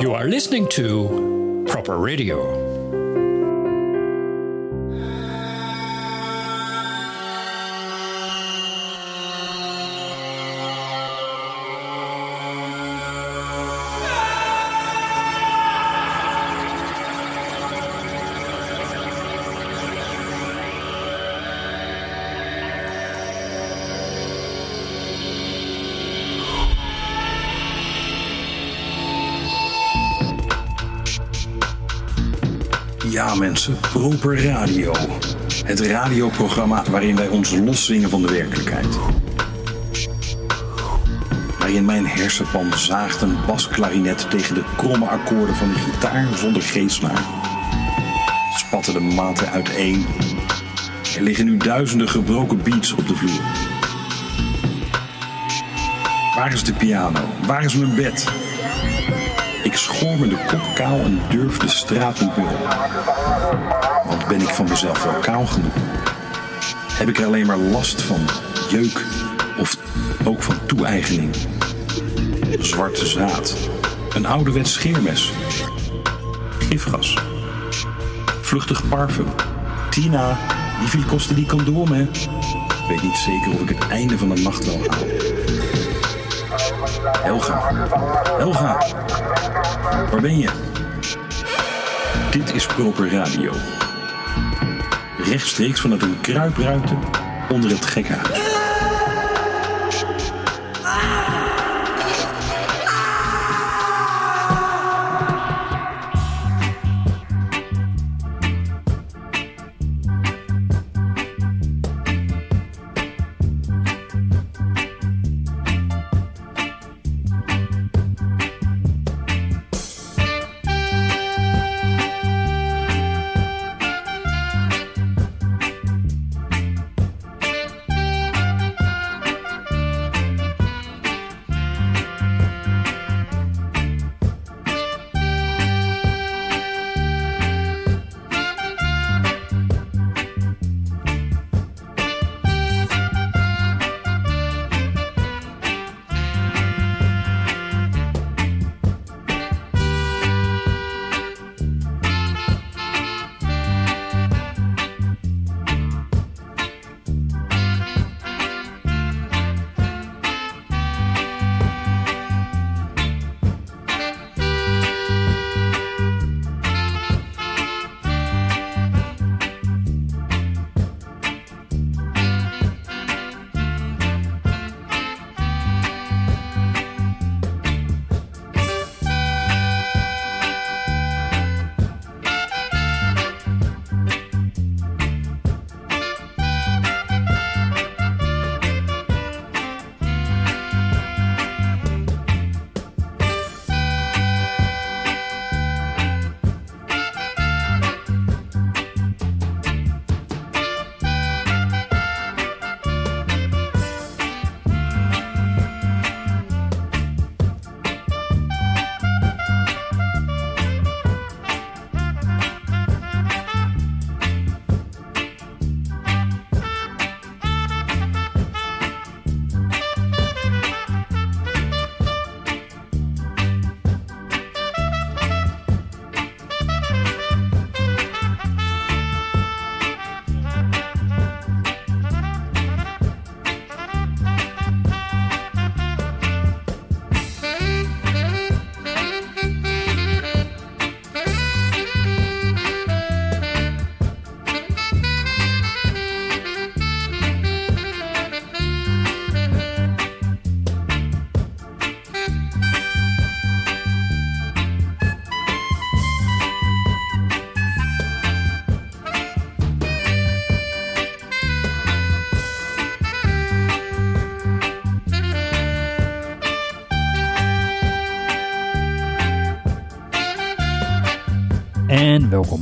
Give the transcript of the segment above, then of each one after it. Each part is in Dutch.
You are listening to Proper Radio. Proper Radio. Het radioprogramma waarin wij ons loszingen van de werkelijkheid. Waarin mijn hersenpan zaagt een basklarinet tegen de kromme akkoorden van de gitaar zonder geestsnaar. Spatten de maten uiteen. Er liggen nu duizenden gebroken beats op de vloer. Waar is de piano? Waar is mijn bed? Me de kop kaal en durf de straat niet meer op. Want ben ik van mezelf wel kaal genoeg? Heb ik er alleen maar last van jeuk of ook van toe-eigening? Zwarte zaad, een ouderwets scheermes, gifgas, vluchtig parfum. Tina, wieveel kostte die condoom, hè? Ik weet niet zeker of ik het einde van de nacht wel haal. Helga, Helga, waar ben je? Dit is Proper Radio. Rechtstreeks vanuit een kruipruimte onder het gekhuis.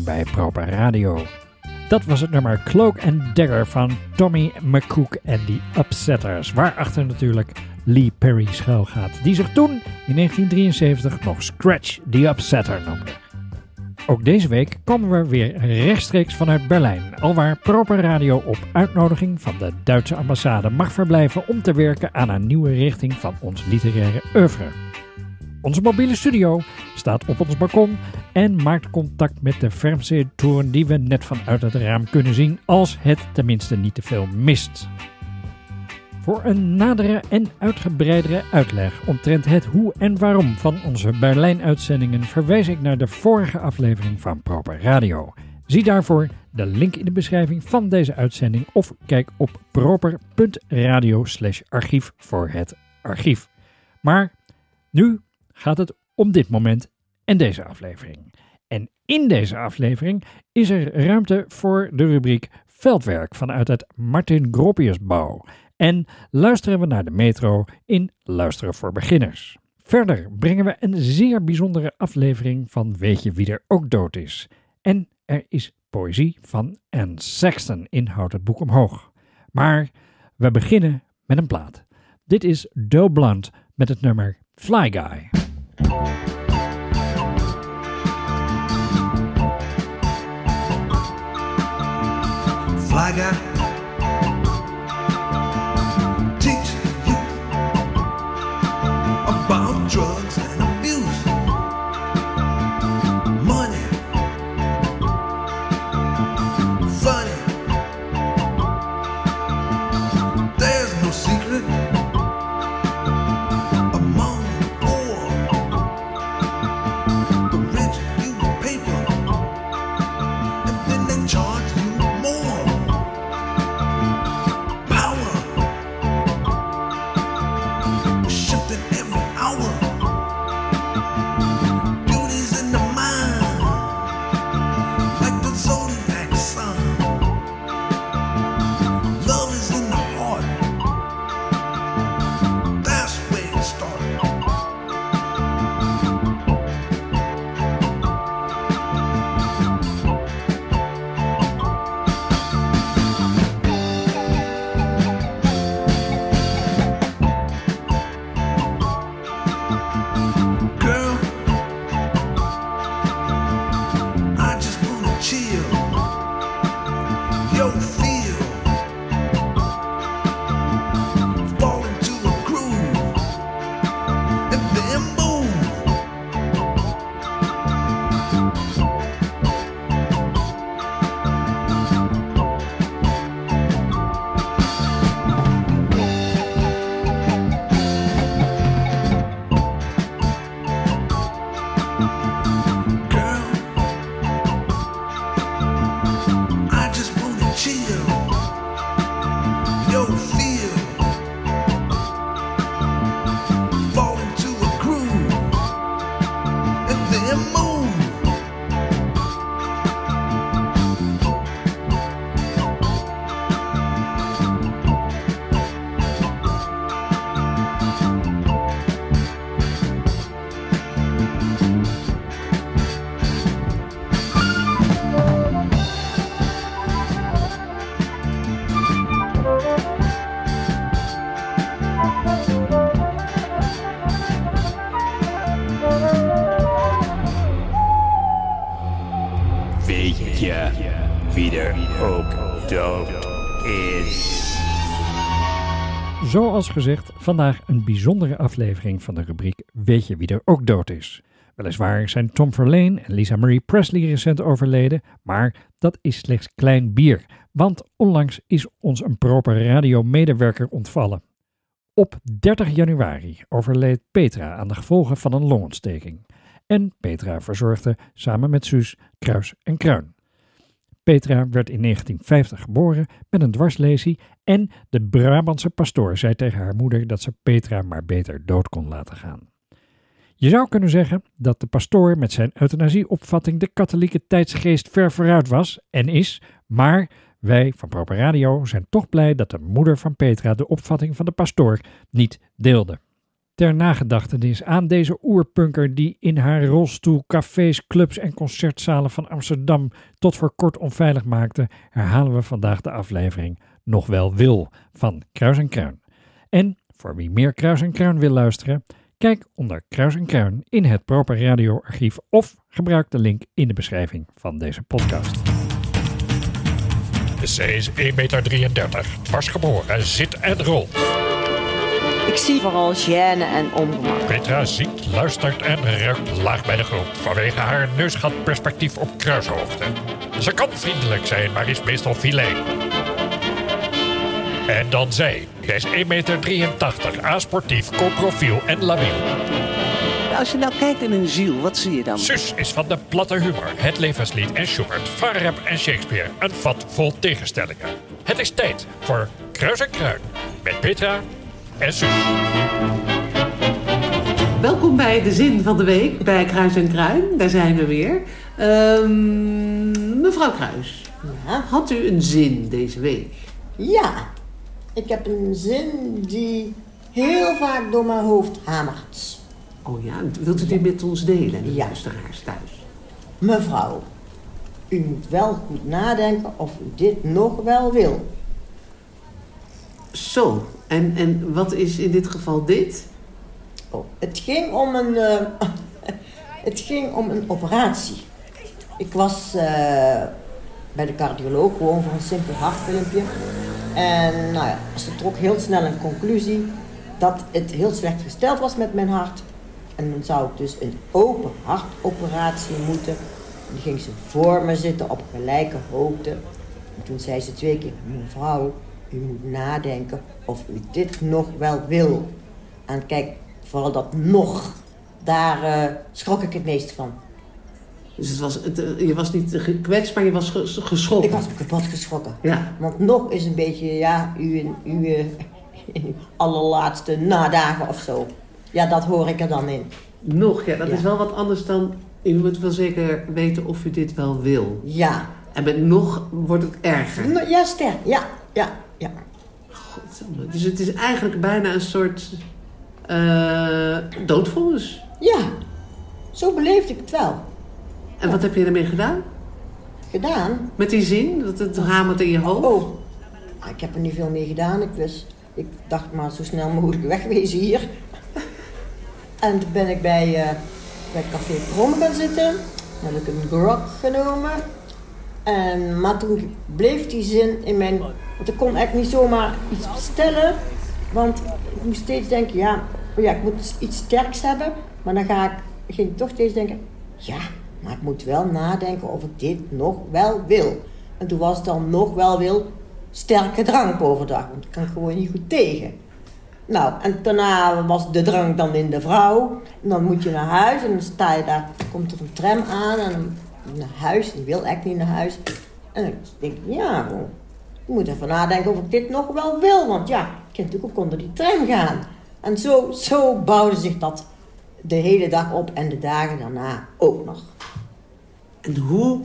Bij Proper Radio. Dat was het nummer Cloak and Dagger van Tommy McCook en die Upsetters. Waarachter natuurlijk Lee Perry schuil gaat. Die zich toen in 1973 nog Scratch the Upsetter noemde. Ook deze week komen we weer rechtstreeks vanuit Berlijn, alwaar Proper Radio op uitnodiging van de Duitse ambassade mag verblijven om te werken aan een nieuwe richting van ons literaire oeuvre. Onze mobiele studio staat op ons balkon en maakt contact met de Fernsehtoren die we net vanuit het raam kunnen zien als het tenminste niet te veel mist. Voor een nadere en uitgebreidere uitleg omtrent het hoe en waarom van onze Berlijn-uitzendingen verwijs ik naar de vorige aflevering van Proper Radio. Zie daarvoor de link in de beschrijving van deze uitzending of kijk op proper.radio archief voor het archief. Maar nu gaat het om dit moment en deze aflevering. En in deze aflevering is er ruimte voor de rubriek Veldwerk vanuit het Martin Gropiusbouw. En luisteren we naar de metro in Luisteren voor Beginners. Verder brengen we een zeer bijzondere aflevering van Weet je wie er ook dood is. En er is poëzie van Anne Sexton in Houd het boek omhoog. Maar we beginnen met een plaat. Dit is Doe Blunt met het nummer Fly Guy. Fly Guy Zoals gezegd, vandaag een bijzondere aflevering van de rubriek Weet je wie er ook dood is? Weliswaar zijn Tom Verlaine en Lisa Marie Presley recent overleden, maar dat is slechts klein bier, want onlangs is ons een proper radiomedewerker ontvallen. Op 30 januari overleed Petra aan de gevolgen van een longontsteking. En Petra verzorgde samen met Suus Kruis en Kruin. Petra werd in 1950 geboren met een dwarslesie en de Brabantse pastoor zei tegen haar moeder dat ze Petra maar beter dood kon laten gaan. Je zou kunnen zeggen dat de pastoor met zijn euthanasieopvatting de katholieke tijdsgeest ver vooruit was en is, maar wij van Proper Radio zijn toch blij dat de moeder van Petra de opvatting van de pastoor niet deelde. Ter nagedachtenis aan deze oerpunker die in haar rolstoel cafés, clubs en concertzalen van Amsterdam tot voor kort onveilig maakte, herhalen we vandaag de aflevering Nog wel wil van Kruis en Kruin. En voor wie meer Kruis en Kruin wil luisteren, kijk onder Kruis en Kruin in het Proper Radio Archief of gebruik de link in de beschrijving van deze podcast. C is 1,33 meter, dwars geboren, zit en rolt. Ik zie vooral gêne en ongemak. Petra ziet, luistert en ruikt laag bij de grond vanwege haar neusgatperspectief op kruishoogte. Ze kan vriendelijk zijn, maar is meestal filet. En dan zij. Zij is 1,83 meter, asportief, koprofiel en labiel. Als je nou kijkt in hun ziel, wat zie je dan? Sus is van de platte humor, het levenslied en Schubert, Farrep en Shakespeare. Een vat vol tegenstellingen. Het is tijd voor Kruis en Kruin met Petra en. Welkom bij de Zin van de Week bij Kruis en Kruin. Daar zijn we weer. Ehm, mevrouw Kruis, Ja. had u een zin deze week? Ja, ik heb een zin die heel vaak door mijn hoofd hamert. Oh ja, wilt u dit met ons delen, de Ja. luisteraars thuis? Mevrouw, u moet wel goed nadenken of u dit nog wel wil. Zo, en, en wat is in dit geval dit? Oh, het ging om een, eh, het ging om een operatie. Ik was eh, bij de cardioloog gewoon voor een simpel hartfilmpje. En nou ja, ze trok heel snel een conclusie dat het heel slecht gesteld was met mijn hart. En dan zou ik dus een open hartoperatie moeten. Dan ging ze voor me zitten op gelijke hoogte. En toen zei ze twee keer, mevrouw, u moet nadenken of u dit nog wel wil. En kijk, vooral dat nog, daar eh, schrok ik het meest van. Dus het was, het, eh, je was niet gekwetst, maar je was ge- geschrokken. Ik was kapot geschrokken. Ja, Want nog is een beetje, ja, uw, uw, uw allerlaatste nadagen of zo. Ja, dat hoor ik er dan in. nog, ja, dat Ja. is wel wat anders dan... U moet wel zeker weten of u dit wel wil. Ja. En met nog wordt het erger. Nou, Ja, ster. Ja, ja, ja. Godsamme. Dus het is eigenlijk bijna een soort eh doodvonnis. Ja. Zo beleefde ik het wel. En wat heb je ermee gedaan? Gedaan. Met die zin? Dat het hamert in je hoofd? Oh. Nou, ik heb er niet veel mee gedaan. Ik, wist, ik dacht maar zo snel mogelijk wegwezen hier. En toen ben ik bij, eh, bij Café Krom gaan zitten. Dan heb ik een grog genomen. Maar toen bleef die zin in mijn... Want ik kon eigenlijk niet zomaar iets bestellen. Want ik moest steeds denken, ja, oh ja ik moet iets sterks hebben. Maar dan ga ik, ging ik toch steeds denken, ja, maar ik moet wel nadenken of ik dit nog wel wil. En toen was het dan nog wel wil, sterke drank overdag. Want ik kan gewoon niet goed tegen. Nou, en daarna was de drank dan in de vrouw. En dan moet je naar huis en dan sta je daar, komt er een tram aan en naar huis. Die wil eigenlijk niet naar huis. En dan denk ik, ja, ik moet even nadenken of ik dit nog wel wil. Want ja, ik kan natuurlijk ook onder die tram gaan. En zo, zo bouwde zich dat de hele dag op en de dagen daarna ook nog. En hoe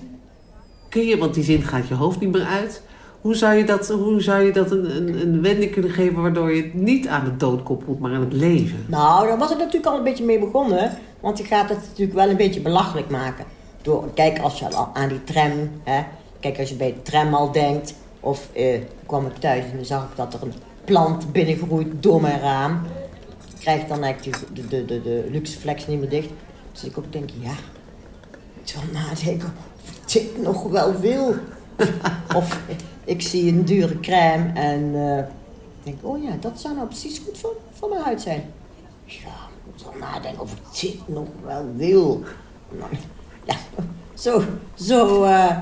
kun je, want die zin gaat je hoofd niet meer uit. Hoe zou je dat, hoe zou je dat een, een, een wending kunnen geven waardoor je het niet aan de dood koppelt, maar aan het leven? Nou, daar was ik natuurlijk al een beetje mee begonnen. Want je gaat het natuurlijk wel een beetje belachelijk maken. Door, kijk, als je al aan die tram, hè, kijk, als je bij de tram al denkt. Of eh, kwam ik thuis en zag ik dat er een plant binnengroeit door mijn raam. Krijg dan eigenlijk de, de, de, de luxe flex niet meer dicht. Dus ik ook denk, ja, ik wel nadenken of ik dit nog wel wil. of ik zie een dure crème en ik denk, oh ja, dat zou nou precies goed voor, voor mijn huid zijn. Ja, ik wel nadenken of ik dit nog wel wil. Nou, ja, zo, zo, eh,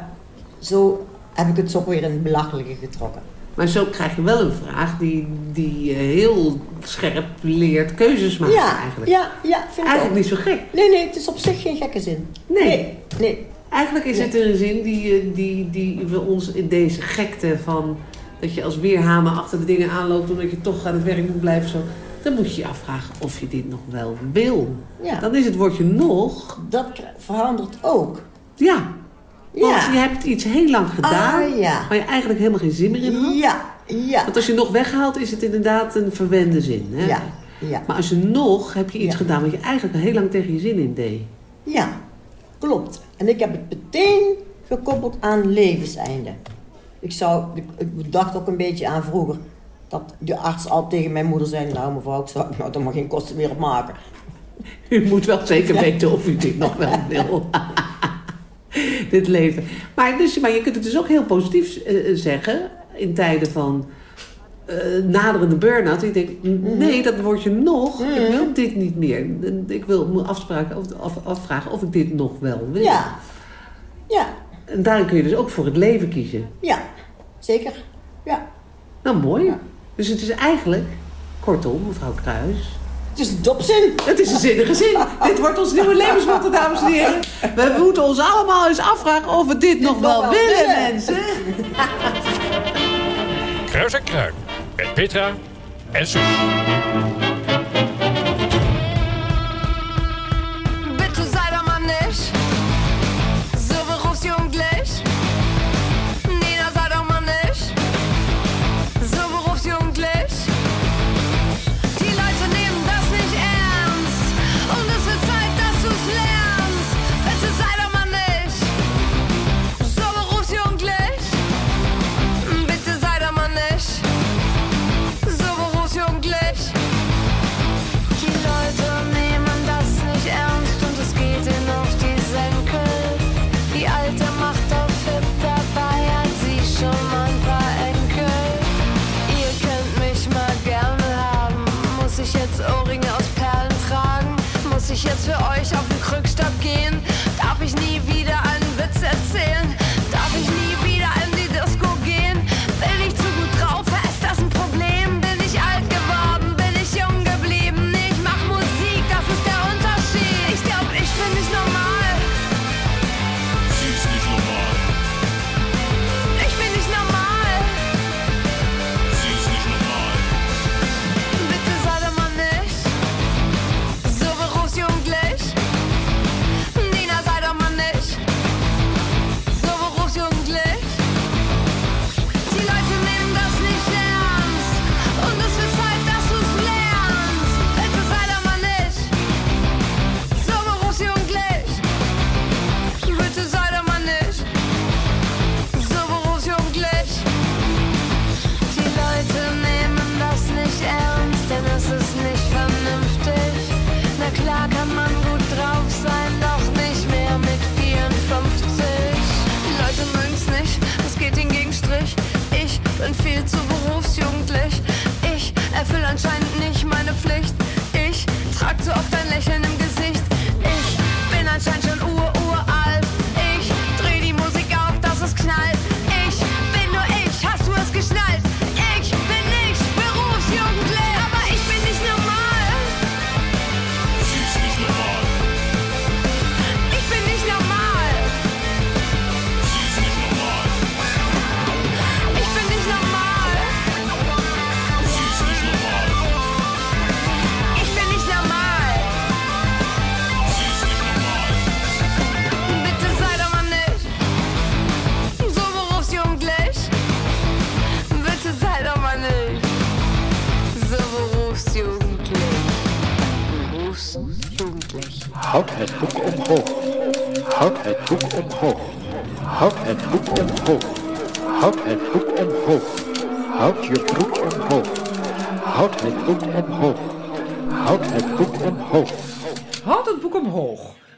zo heb ik het zo weer in het belachelijke getrokken. Maar zo krijg je wel een vraag die, die je heel scherp leert keuzes maken Ja, eigenlijk. ja, ja, vind ik Eigenlijk ook. niet zo gek. Nee, nee, het is op zich geen gekke zin. Nee. Nee, nee. Eigenlijk is Ja. het een zin die, eh, die, die we ons in deze gekte van... dat je als weerhamer achter de dingen aanloopt... omdat je toch aan het werk moet blijven zo... dan moet je je afvragen of je dit nog wel wil. Ja, Dan is het woordje nog... dat verandert ook. Ja, want Ja. je hebt iets heel lang gedaan... Ah, ja. waar je eigenlijk helemaal geen zin meer in had. Ja, ja, Want als je nog weghaalt, is het inderdaad een verwende zin. Hè? ja, ja. Maar als je nog, heb je iets gedaan wat je eigenlijk al heel lang tegen je zin in deed. Ja, klopt. En ik heb het meteen gekoppeld aan levenseinde. Ik, zou, ik, ik dacht ook een beetje aan vroeger. Dat de arts al tegen mijn moeder zei... Nou mevrouw, ik zou nou, er maar geen kosten meer op maken. U moet wel zeker weten of u dit nog wel wil. dit leven. Maar, dus, maar je kunt het dus ook heel positief eh, zeggen. In tijden van eh, naderende burn-out. Ik denk, nee, dat word je nog. Ik wil dit niet meer. Ik wil me afspraken, of, af, afvragen of ik dit nog wel wil. Ja. Ja. En daarin kun je dus ook voor het leven kiezen. Ja. Zeker. Ja. Nou, mooi. Dus het is eigenlijk, kortom, mevrouw Kruis... Het is een topzin. Het is een zinnige zin. dit wordt ons nieuwe levensmotto, dames en heren. We moeten ons allemaal eens afvragen of we dit, nog wel, wel willen, willen. mensen. Kruis en Kruin. Met Petra en Suus.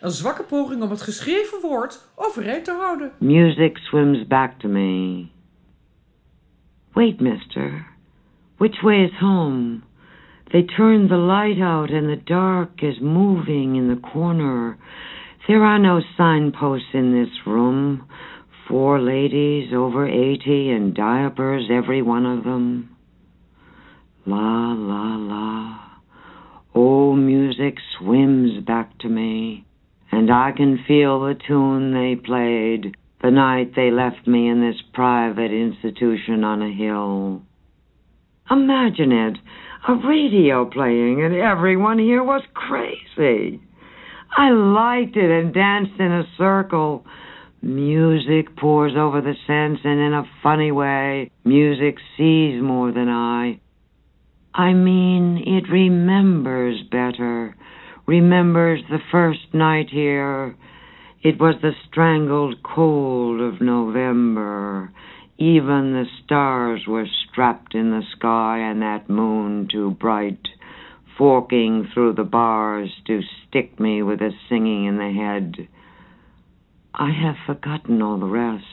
Een zwakke poging om het geschreven woord overeind te houden. Music swims back to me. Wait, mister. Which way is home? They turned the light out and the dark is moving in the corner. There are no signposts in this room. Four ladies over eighty in diapers, every one of them. La, la, la. Oh, music swims back to me, and I can feel the tune they played the night they left me in this private institution on a hill. Imagine it, a radio playing, and everyone here was crazy. I liked it and danced in a circle. Music pours over the sense, and in a funny way, music sees more than I. I mean, it remembers better, remembers the first night here. It was the strangled cold of November. Even the stars were strapped in the sky, and that moon too bright, forking through the bars to stick me with a singing in the head. I have forgotten all the rest.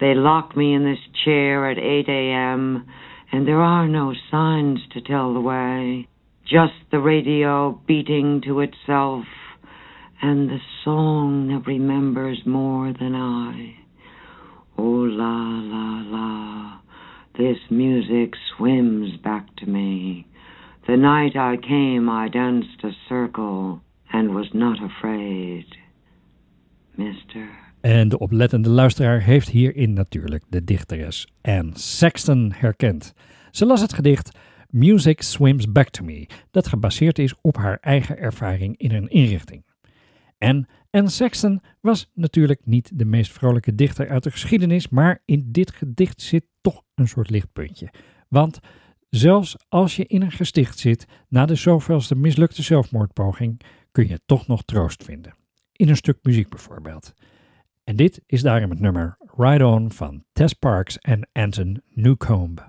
They lock me in this chair at 8 a.m., and there are no signs to tell the way, just the radio beating to itself and the song that remembers more than I. Oh la la la, this music swims back to me. The night I came, I danced a circle and was not afraid. Mister. En de oplettende luisteraar heeft hierin natuurlijk de dichteres Anne Sexton herkend. Ze las het gedicht Music Swims Back to Me, dat gebaseerd is op haar eigen ervaring in een inrichting. En Anne Sexton was natuurlijk niet de meest vrolijke dichter uit de geschiedenis, maar in dit gedicht zit toch een soort lichtpuntje. Want zelfs als je in een gesticht zit na de zoveelste mislukte zelfmoordpoging, kun je toch nog troost vinden. In een stuk muziek bijvoorbeeld. En dit is daarom het nummer Ride On van Tess Parks en Anton Newcomb.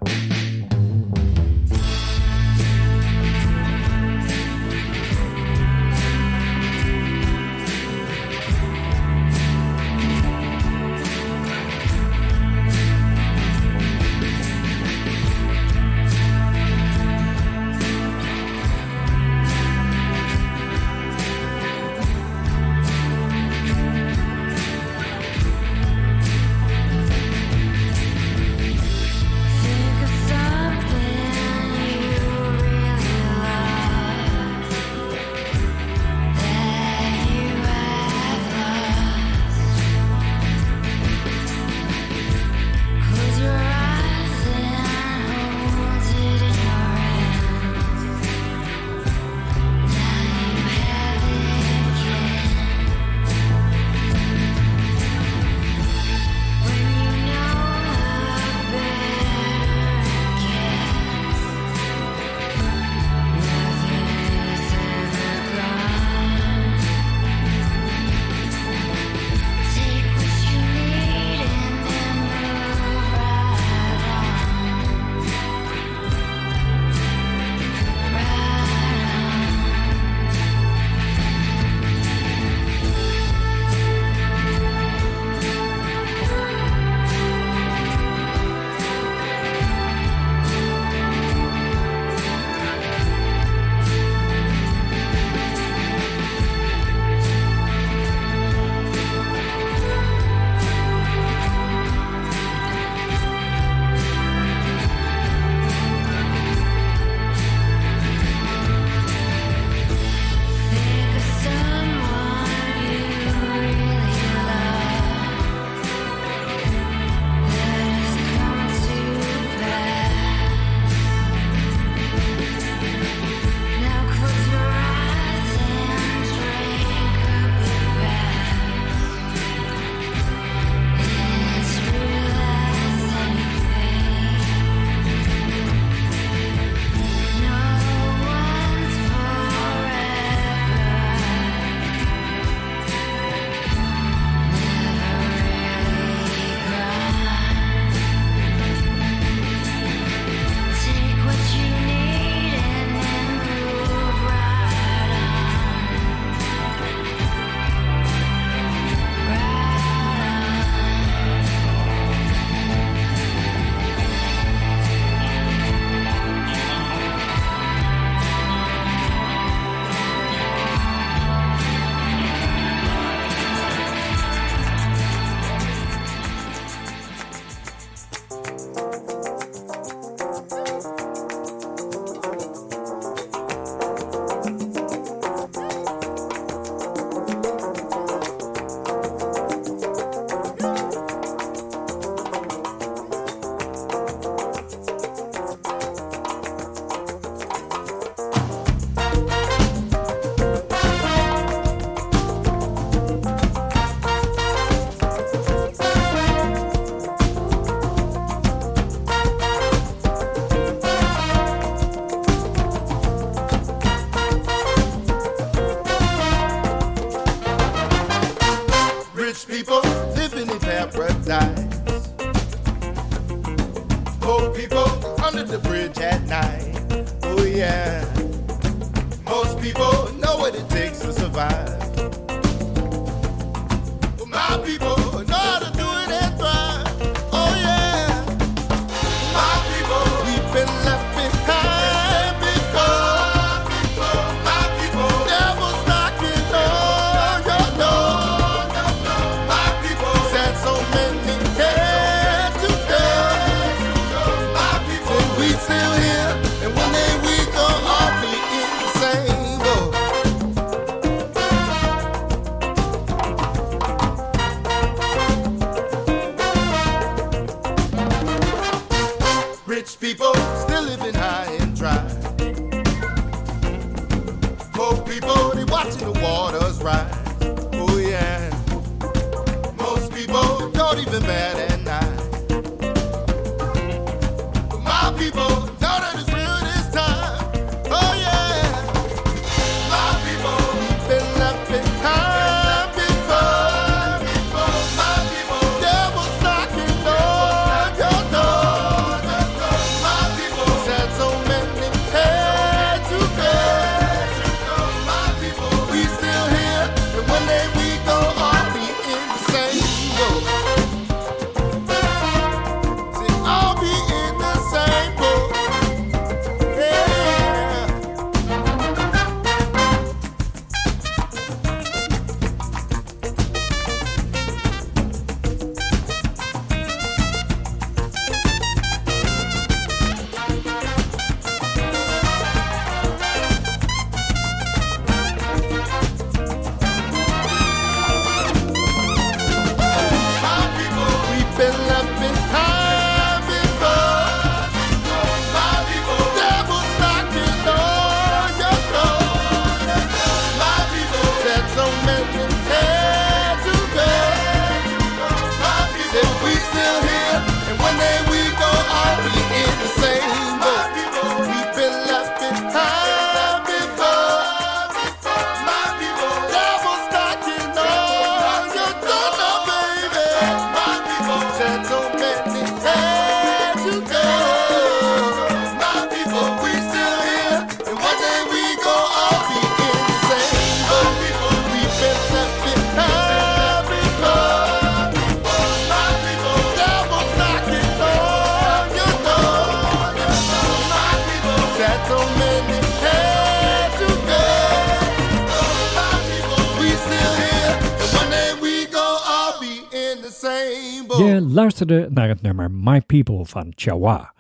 People van Chawa.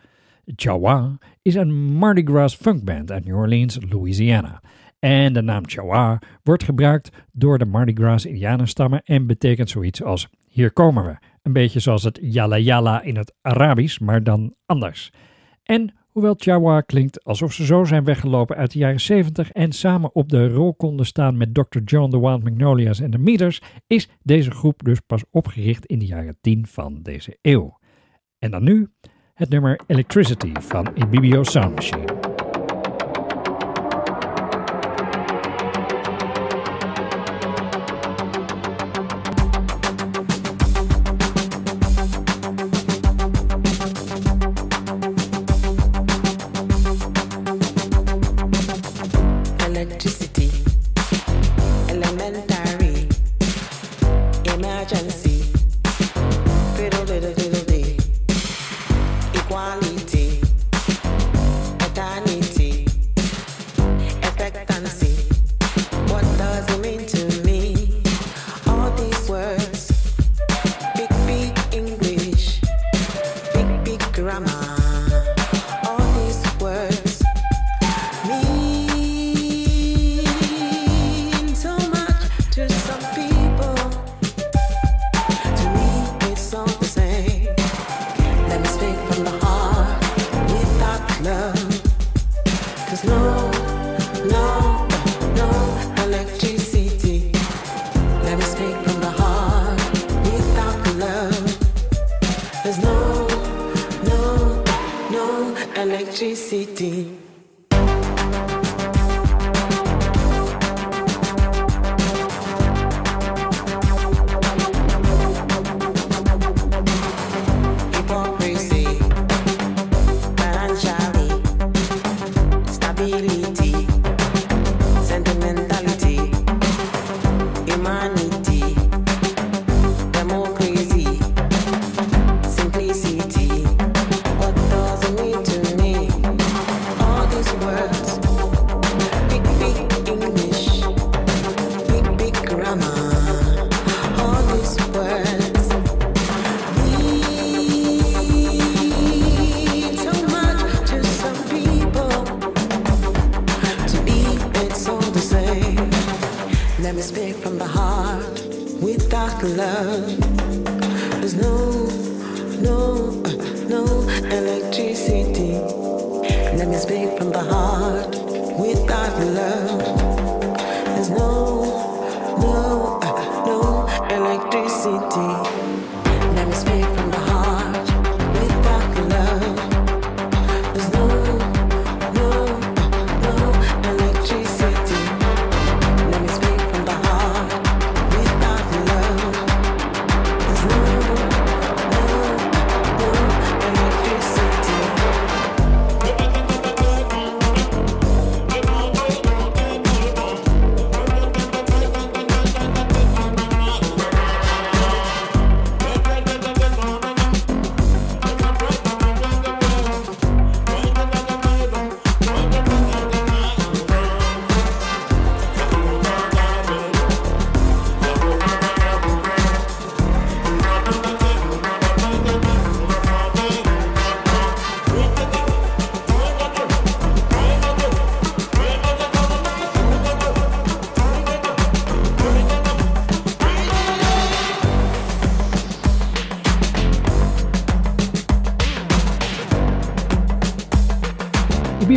Chawa is een Mardi Gras funkband uit New Orleans, Louisiana. En de naam Chawa wordt gebruikt door de Mardi Gras indianenstammen en betekent zoiets als hier komen we. Een beetje zoals het yalla yalla in het Arabisch, maar dan anders. En hoewel Chawa klinkt alsof ze zo zijn weggelopen uit de jaren 70 en samen op de rol konden staan met Dr. John the Wild Magnolias en de Meters, is deze groep dus pas opgericht in de jaren 10 van deze eeuw. En dan nu het nummer Electricity van Ibibio Sound Machine.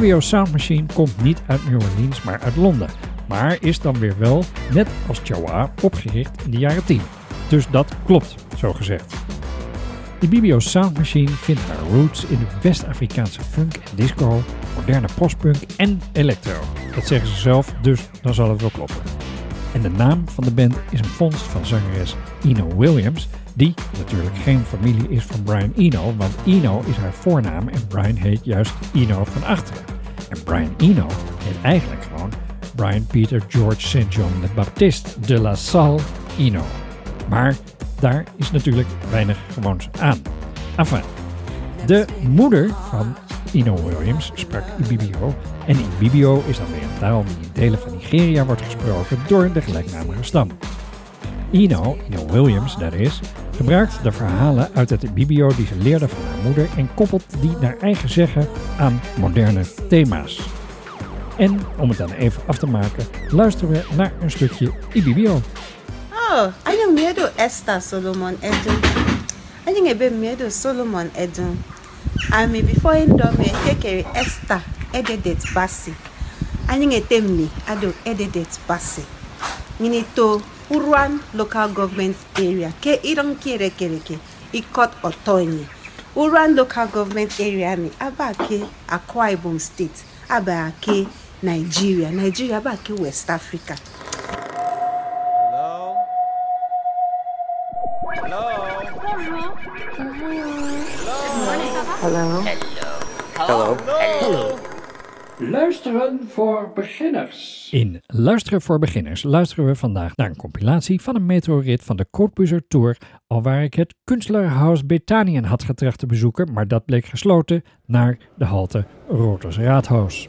BBO Sound Machine komt niet uit New Orleans, maar uit Londen. Maar is dan weer wel, net als Chawa, opgericht in de jaren 10. Dus dat klopt, zo gezegd. De BBO Sound Machine vindt haar roots in de West-Afrikaanse funk en disco, moderne postpunk en electro. Dat zeggen ze zelf, dus dan zal het wel kloppen. En de naam van de band is een vondst van zangeres Eno Williams, die natuurlijk geen familie is van Brian Eno, want Eno is haar voornaam en Brian heet juist Eno van achteren. En Brian Eno heet eigenlijk gewoon Brian Peter George St. John de Baptiste de La Salle Eno. Maar daar is natuurlijk weinig gewoons aan. Enfin, de moeder van Ino Williams sprak Ibibio. En Ibibio is dan weer een taal die in delen van Nigeria wordt gesproken door de gelijknamige stam. Ino, Ino Williams dat is, gebruikt de verhalen uit het Bibio die ze leerde van haar moeder en koppelt die naar eigen zeggen aan moderne thema's. En om het dan even af te maken, luisteren we naar een stukje Ibibio. Oh, anyị miedo Esther Solomon Edun. Anyị ebe miedo Solomon Edun. Ami before indome kekere Esther ededet basi. Anyị ngetemni ado ededet basi. Ngini to Uruan Local Government Area ke irong kere kere ke ikot otonye Uruan Local Government Area ni abake Akwa Ibom State abake Nigeria Nigeria abake West Africa Hello? Hello? Hello? Hello? Hello? Hello? Hello? Hello? Luisteren voor beginners. In Luisteren voor beginners luisteren we vandaag naar een compilatie van een metrorit van de Courtbuzer Tour, alwaar ik het Kunstlerhaus Bethanien had getracht te bezoeken, maar dat bleek gesloten naar de halte Roters Raadhuis.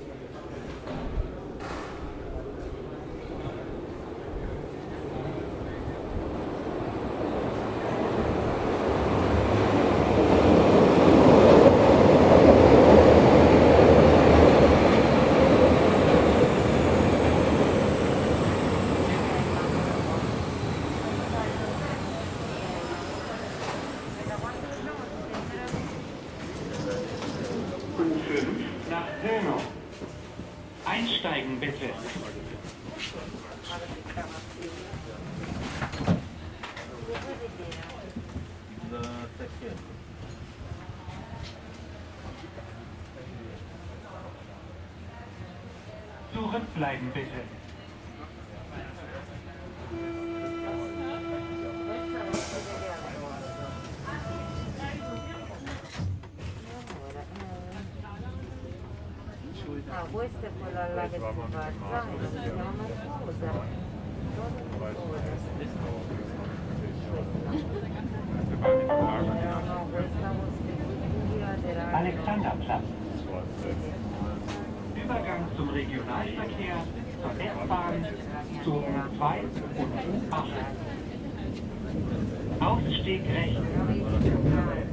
questa con la. Alexanderplatz. Übergang zum Regionalverkehr, zur S-Bahn, zum 2 und U8. Ausstieg rechts.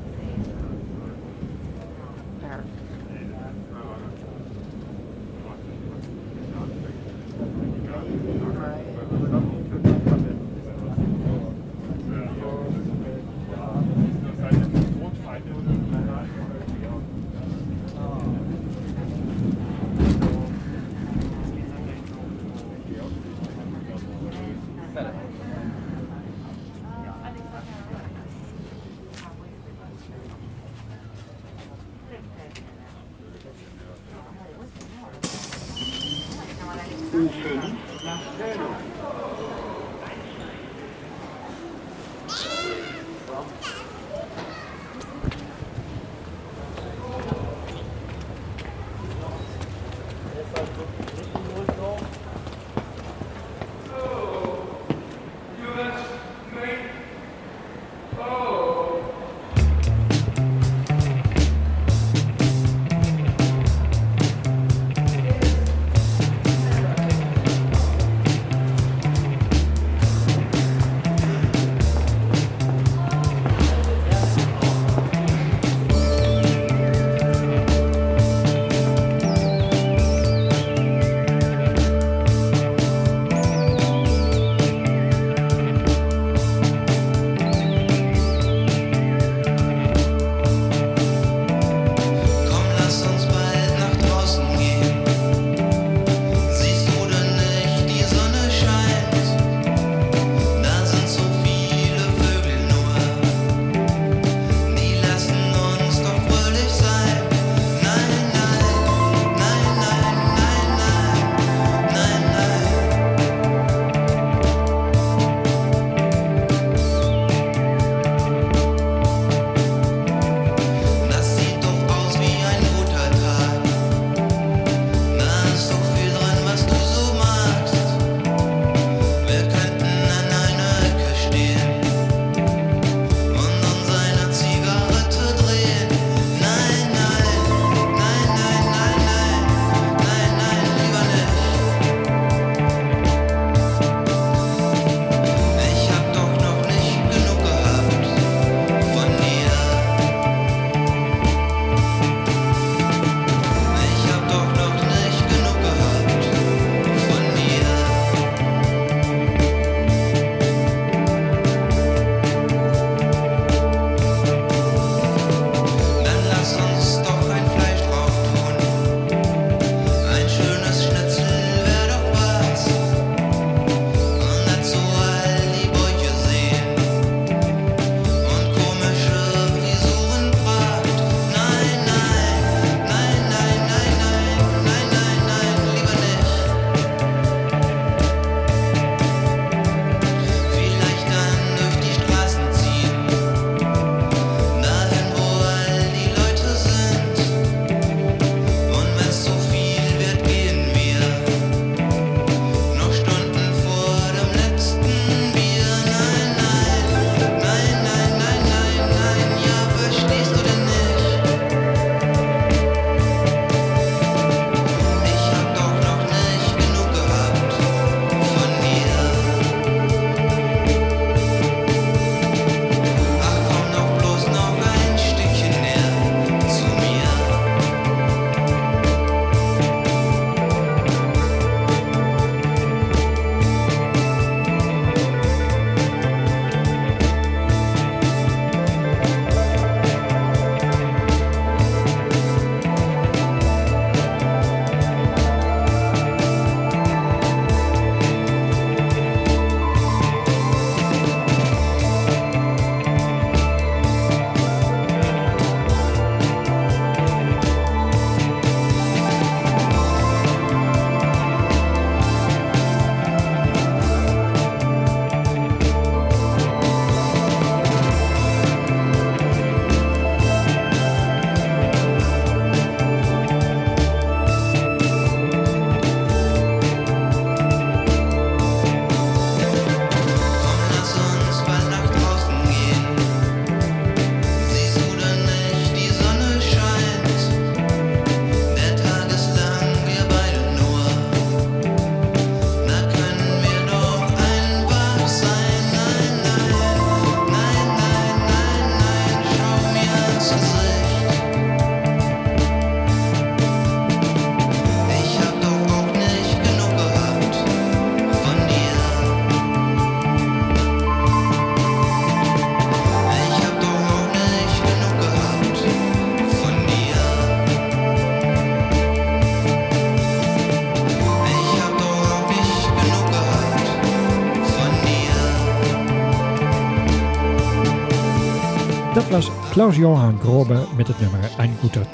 Klaus-Johann Grobe met het nummer Ein guter.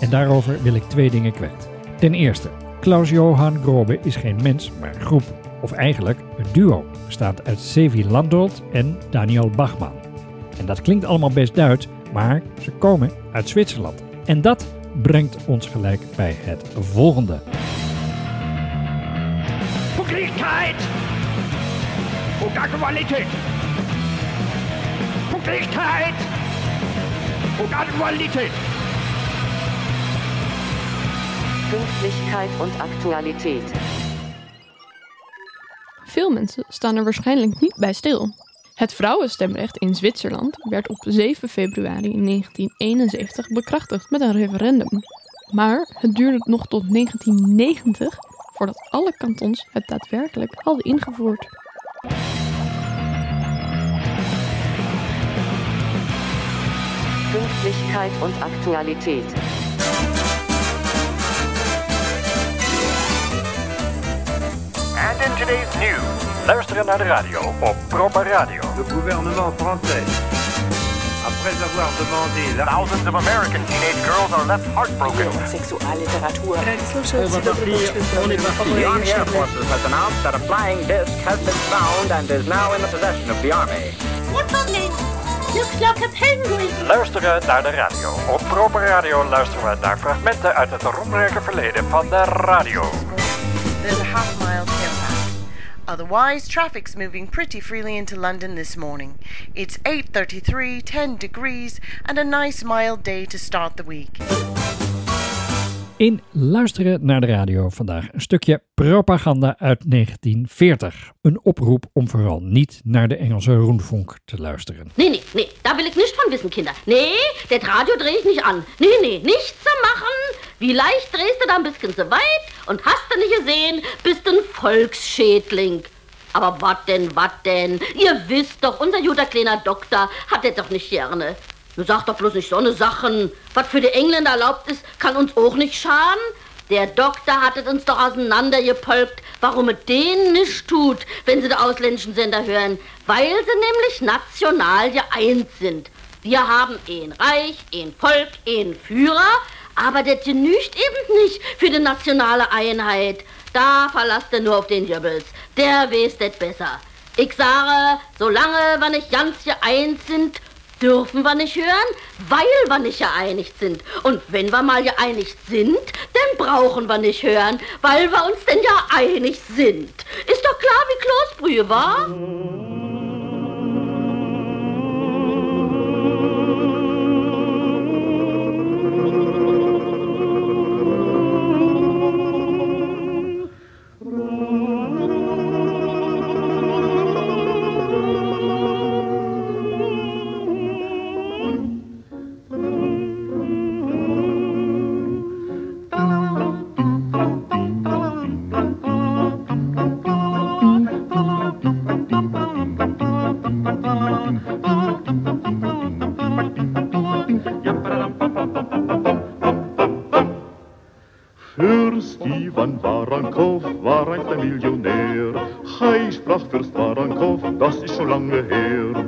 En daarover wil ik twee dingen kwijt. Ten eerste, Klaus-Johann Grobe is geen mens, maar een groep. Of eigenlijk een duo, bestaand uit Sevi Landolt en Daniel Bachmann. En dat klinkt allemaal best Duits, maar ze komen uit Zwitserland. En dat brengt ons gelijk bij het volgende. Pünktlichkeit und Aktualität. Und Aktualität. Pünktlichkeit und Aktualität. Veel mensen staan er waarschijnlijk niet bij stil. Het vrouwenstemrecht in Zwitserland werd op 7 februari 1971 bekrachtigd met een referendum. Maar het duurde nog tot 1990 voordat alle kantons het daadwerkelijk hadden ingevoerd. Pünktlichkeit und Aktualität. And in today's news. Luisteren naar de radio op Proper Radio. Le gouvernement français, après avoir demandé la... Thousands of American teenage girls are left heartbroken. Sexualliteratur. The Army Air Forces has announced that a flying disc has been found and is now in the possession of the Army. What's on it? Looks like a penguin. Luisteren naar de radio. Op Proper Radio luisteren we naar fragmenten uit het roemrijke verleden van de radio. There's a half mile tailback. Otherwise, traffic's moving pretty freely into London this morning. It's 8:33, 10 degrees, and a nice mild day to start the week. In Luisteren naar de radio vandaag een stukje propaganda uit 1940. Een oproep om vooral niet naar de Engelse Rundfunk te luisteren. Nee, nee, nee, da will ich nicht von wissen, Kinder. Nee, das Radio drehe ich nicht an. Nee, nee, nichts zu machen. Wie leicht drehst du da ein bisschen zu weit und hast du nicht gesehen, bist ein Volksschädling. Aber wat denn, wat denn? Ihr wisst doch, unser guter kleiner Doktor hat das doch nicht gerne. Du sag doch bloß nicht so ne Sachen. Was für die Engländer erlaubt ist, kann uns auch nicht schaden. Der Doktor hat es uns doch auseinandergepolkt, warum es denen nicht tut, wenn sie die ausländischen Sender hören. Weil sie nämlich national geeint sind. Wir haben ein Reich, ein Volk, ein Führer, aber das genügt eben nicht für die nationale Einheit. Da verlasst ihr nur auf den Goebbels. Der weiß das besser. Ich sage, solange wir nicht ganz geeint sind, dürfen wir nicht hören, weil wir nicht geeinigt sind. Und wenn wir mal geeinigt sind, dann brauchen wir nicht hören, weil wir uns denn ja einig sind. Ist doch klar wie Kloßbrühe, wa? Barankow war einst ein Millionär. Hei, sprach Fürst Barankow, das ist schon lange her.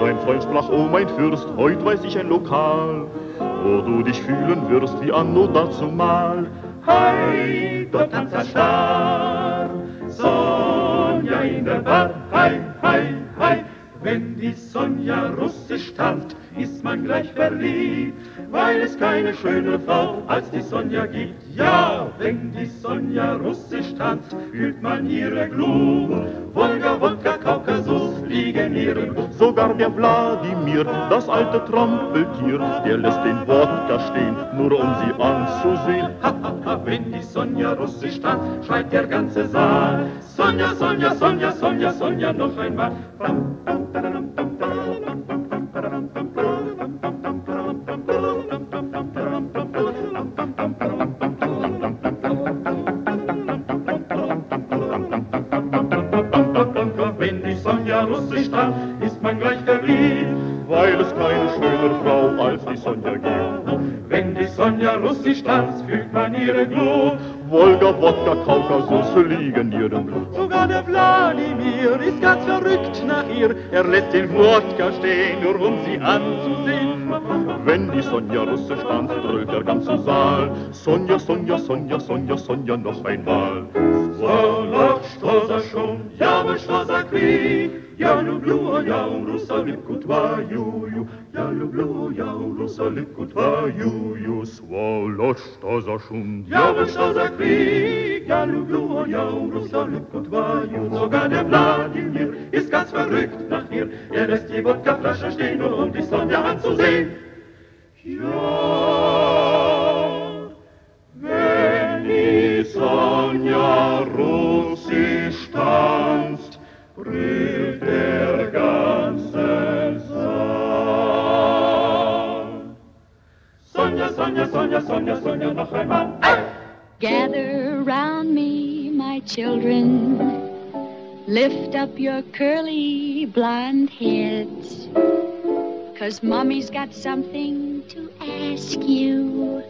Sein Freund sprach, oh mein Fürst, heut weiß ich ein Lokal, wo du dich fühlen wirst wie anno dazumal. Hei, dort tanzt er starr, Sonja in der Bar, hei, hei, hei. Wenn die Sonja russisch tanzt, ist man gleich verliebt, weil es keine schönere Frau als die Sonja gibt. Ja, wenn die Sonja russisch tanzt, fühlt man ihre Glut. Wolga, Wodka, Kaukasus liegen ihren Blut. Sogar der Wladimir, das alte Trampeltier, der lässt den Wodka stehen, nur um sie anzusehen. Ha, ha, ha, wenn die Sonja russisch tanzt, schreit der ganze Saal. Sonja, Sonja, Sonja, Sonja, Sonja, noch einmal. 40 dran, ist man gleich verliebt, weil es keine schönere Frau als die Sonja gibt. Wenn die Sonja russisch tanzt, fühlt man ihre Glut. Wolga, Wodka, Kaukasus liegen ihrem Blut. Sogar der Wladimir ist ganz verrückt nach ihr. Er lässt den Wodka stehen, nur um sie anzusehen. Wenn die Sonja russisch tanzt, dröhnt der ganze Saal. Sonja, Sonja, Sonja, Sonja, Sonja, noch einmal. So, что за шум, я вышла за крик, Я люблю я русалику твою, я люблю я русалику твою. Сволочь, что за шум, я бы что за крик? Я люблю я русалику твою. Sogar der Wladimir ist ganz verrückt nach ihr. Er lässt die Wodkaflasche stehen, nur um die Sonja anzusehen. Ja, wenn die Sonja russisch tanzt, Gather round me, my children. Lift up your curly blonde heads. Cause mommy's got something to ask you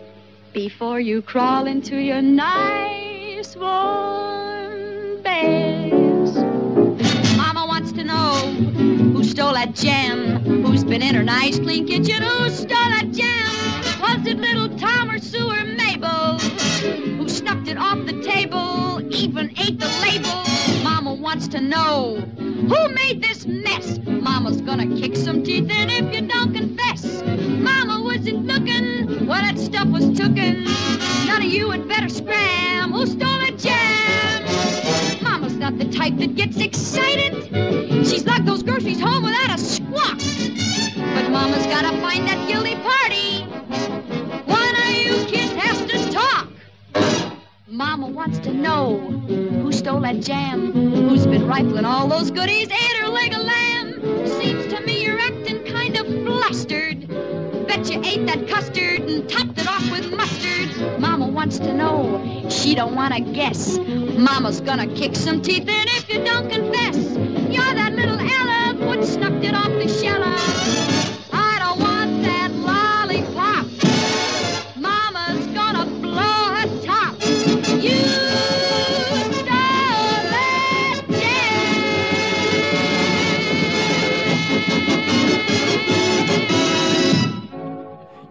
before you crawl into your nice warm beds. Who stole that jam, who's been in her nice clean kitchen, who stole that jam. Was it little Tom or Sue or Mabel? Who snuffed it off the table, even ate the label? Mama wants to know who made this mess. Mama's gonna kick some teeth in if you don't confess. Mama wasn't looking when that stuff was tooken. None of you had better scram. Who stole the jam? Mama's not the type that gets excited. She's lugged those Mama's gotta find that guilty party. One of you kids has to talk. Mama wants to know who stole that jam, who's been rifling all those goodies, ate her leg of lamb. Seems to me you're acting kind of flustered. Bet you ate that custard and topped it off with mustard. Mama wants to know, she don't wanna guess. Mama's gonna kick some teeth in if you don't confess. You're that little Ella, what snuffed it off the shell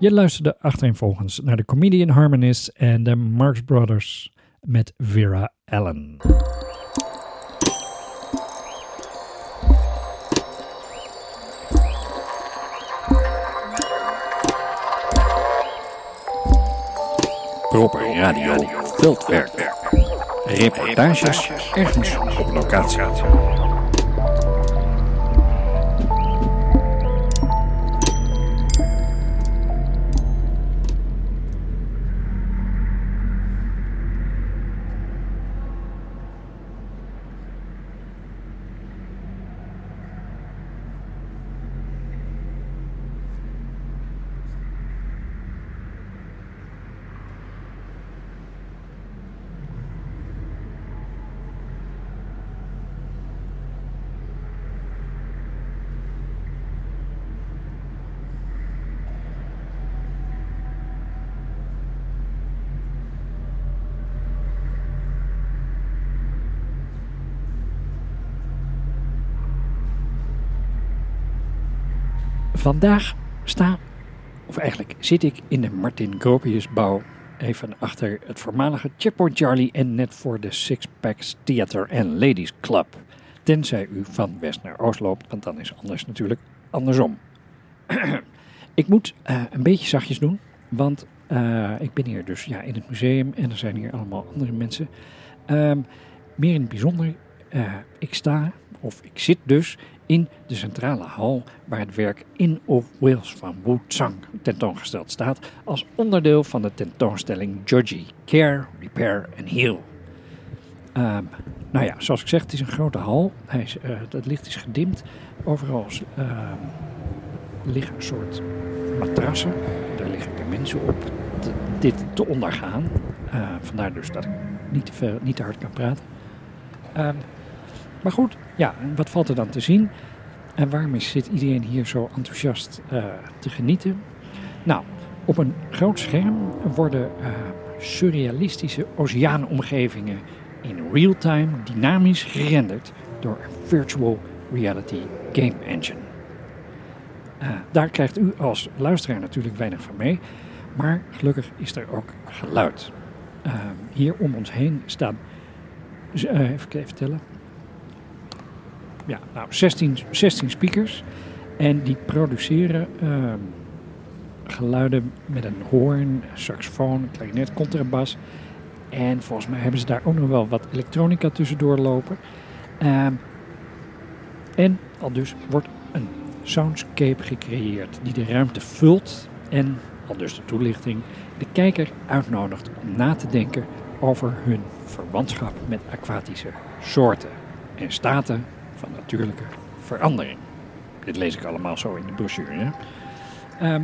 Je luisterde achtereenvolgens naar de Comedian Harmonists en de Marx Brothers met Vera Allen. Proper Radio Veldwerk. Reportages ergens op locatie. Vandaag sta, of eigenlijk zit ik in de Martin Gropiusbouw. Even achter het voormalige Checkpoint Charlie en net voor de Six Packs Theater and Ladies Club. Tenzij u van west naar oost loopt, want dan is anders natuurlijk andersom. ik moet eh, een beetje zachtjes doen, want eh, ik ben hier dus ja, in het museum en er zijn hier allemaal andere mensen. Ehm, meer in het bijzonder, eh, ik sta, of ik zit dus in de centrale hal waar het werk In of Wales van Wu Tsang tentoongesteld staat als onderdeel van de tentoonstelling Georgie Care, Repair and Heal. Ehm, nou ja, zoals ik zeg, het is een grote hal. Hij eh, het licht is gedimd. Overal ehm, liggen een soort matrassen. Daar liggen de mensen op dit te ondergaan. Eh, vandaar dus dat ik niet te, veel, niet te hard kan praten. Ehm, maar goed, ja, wat valt er dan te zien? En waarom is, zit iedereen hier zo enthousiast eh, te genieten? Nou, op een groot scherm worden eh, surrealistische oceaanomgevingen in real-time dynamisch gerenderd door een virtual reality game engine. Eh, daar krijgt u als luisteraar natuurlijk weinig van mee, maar gelukkig is er ook geluid. Hier om ons heen staan, even, even tellen, ja, nou 16, 16 speakers en die produceren ehm, geluiden met een hoorn, saxofoon, klarinet, contrabas. En volgens mij hebben ze daar ook nog wel wat elektronica tussendoor lopen. Ehm, en al dus wordt een soundscape gecreëerd die de ruimte vult en, al dus de toelichting, de kijker uitnodigt om na te denken over hun verwantschap met aquatische soorten en staten natuurlijke verandering. Dit lees ik allemaal zo in de brochure. hè. Ehm,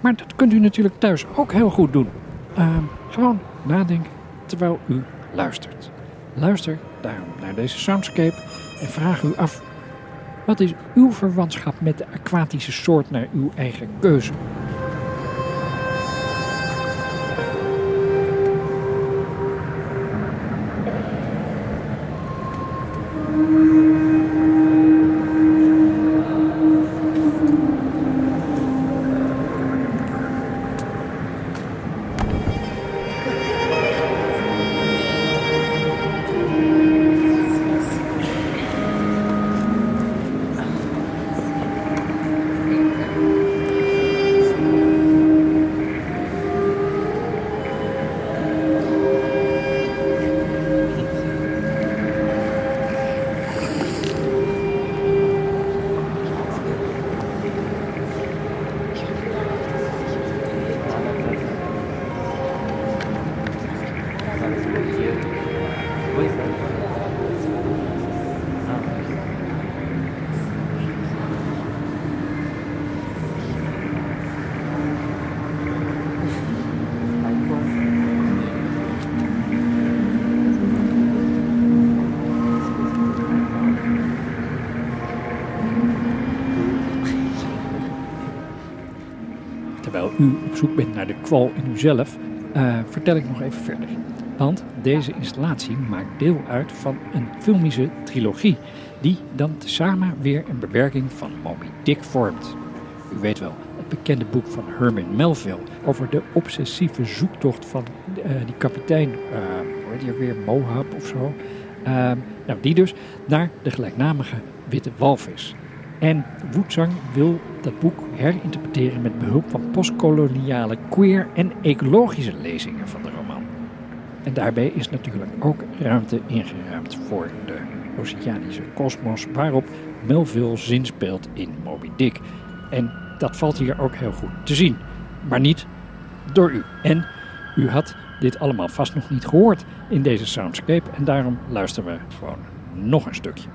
maar dat kunt u natuurlijk thuis ook heel goed doen. Ehm, gewoon nadenken terwijl u luistert. Luister daarom naar deze soundscape en vraag u af: wat is uw verwantschap met de aquatische soort naar uw eigen keuze? Zoek bent naar de kwal in uzelf, eh, vertel ik nog even verder. Want deze installatie maakt deel uit van een filmische trilogie, die dan tezamen weer een bewerking van Moby Dick vormt. U weet wel, het bekende boek van Herman Melville over de obsessieve zoektocht van eh, die kapitein, eh hoe heet ook weer, Mohab of zo. Nou, die dus naar de gelijknamige witte walvis. En Woedzang wil dat boek herinterpreteren met behulp van postkoloniale queer en ecologische lezingen van de roman. En daarbij is natuurlijk ook ruimte ingeruimd voor de oceanische kosmos waarop Melville zinspeelt in Moby Dick. En dat valt hier ook heel goed te zien, maar niet door u. En u had dit allemaal vast nog niet gehoord in deze soundscape en daarom luisteren we gewoon nog een stukje.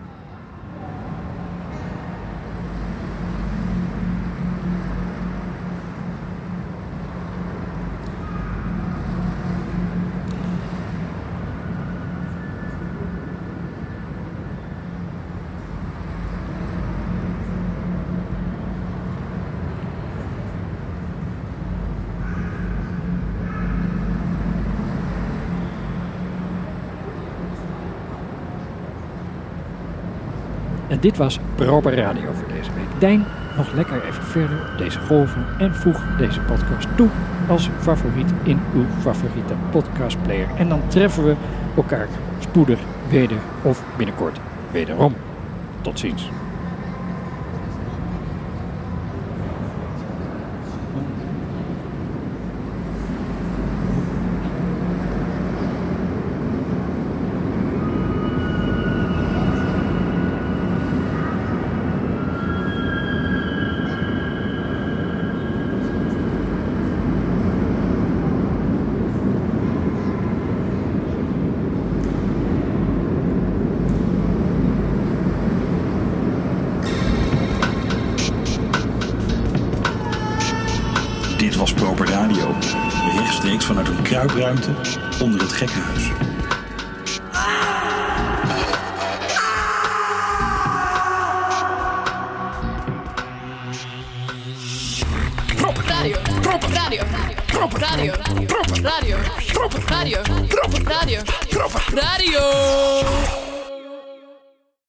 Dit was Proper Radio voor deze week. Dijn nog lekker even verder op deze golven en voeg deze podcast toe als favoriet in uw favoriete podcastplayer. En dan treffen we elkaar spoedig weder of binnenkort wederom. Tot ziens.